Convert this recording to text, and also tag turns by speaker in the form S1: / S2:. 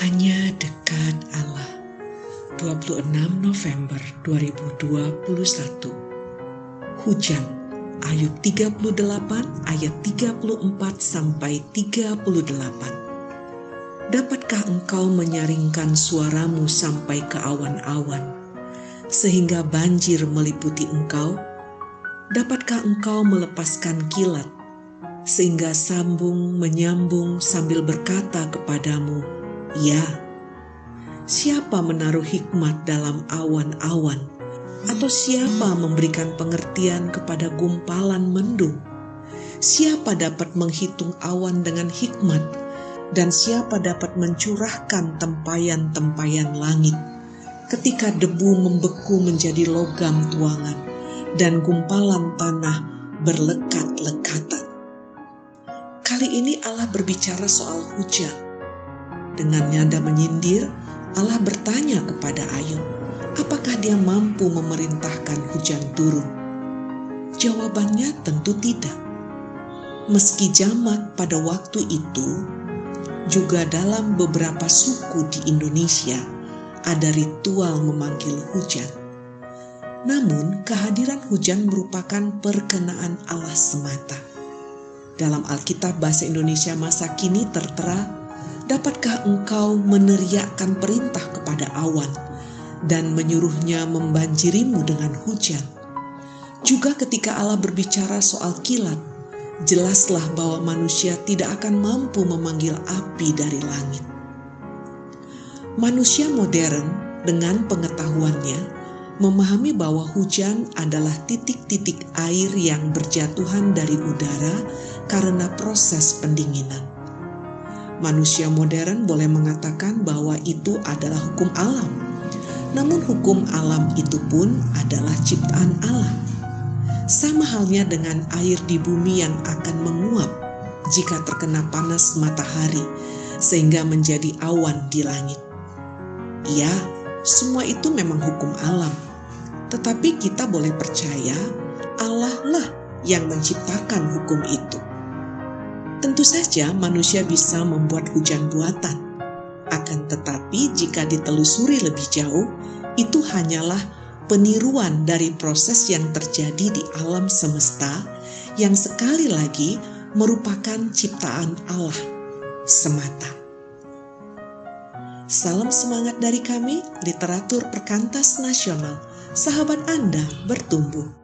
S1: Hanya dekat Allah. 26 November 2021. Hujan. Ayub 38 ayat 34 sampai 38. Dapatkah engkau menyaringkan suaramu sampai ke awan-awan sehingga banjir meliputi engkau? Dapatkah engkau melepaskan kilat sehingga sambung menyambung sambil berkata kepadamu, Ya, siapa menaruh hikmat dalam awan-awan? Atau siapa memberikan pengertian kepada gumpalan mendung? Siapa dapat menghitung awan dengan hikmat? Dan siapa dapat mencurahkan tempayan-tempayan langit? Ketika debu membeku menjadi logam tuangan dan gumpalan tanah berlekat-lekatan. Kali ini Allah berbicara soal hujan dengan nada menyindir, Allah bertanya kepada Ayub, apakah dia mampu memerintahkan hujan turun? Jawabannya tentu tidak. Meski jamak pada waktu itu, juga dalam beberapa suku di Indonesia ada ritual memanggil hujan. Namun, kehadiran hujan merupakan perkenaan Allah semata. Dalam Alkitab Bahasa Indonesia masa kini tertera dapatkah engkau meneriakkan perintah kepada awan dan menyuruhnya membanjirimu dengan hujan? Juga ketika Allah berbicara soal kilat, jelaslah bahwa manusia tidak akan mampu memanggil api dari langit. Manusia modern dengan pengetahuannya memahami bahwa hujan adalah titik-titik air yang berjatuhan dari udara karena proses pendinginan manusia modern boleh mengatakan bahwa itu adalah hukum alam. Namun hukum alam itu pun adalah ciptaan Allah. Sama halnya dengan air di bumi yang akan menguap jika terkena panas matahari sehingga menjadi awan di langit. Ya, semua itu memang hukum alam. Tetapi kita boleh percaya Allah lah yang menciptakan hukum itu. Tentu saja manusia bisa membuat hujan buatan. Akan tetapi jika ditelusuri lebih jauh, itu hanyalah peniruan dari proses yang terjadi di alam semesta yang sekali lagi merupakan ciptaan Allah semata. Salam semangat dari kami, literatur perkantas nasional. Sahabat Anda bertumbuh.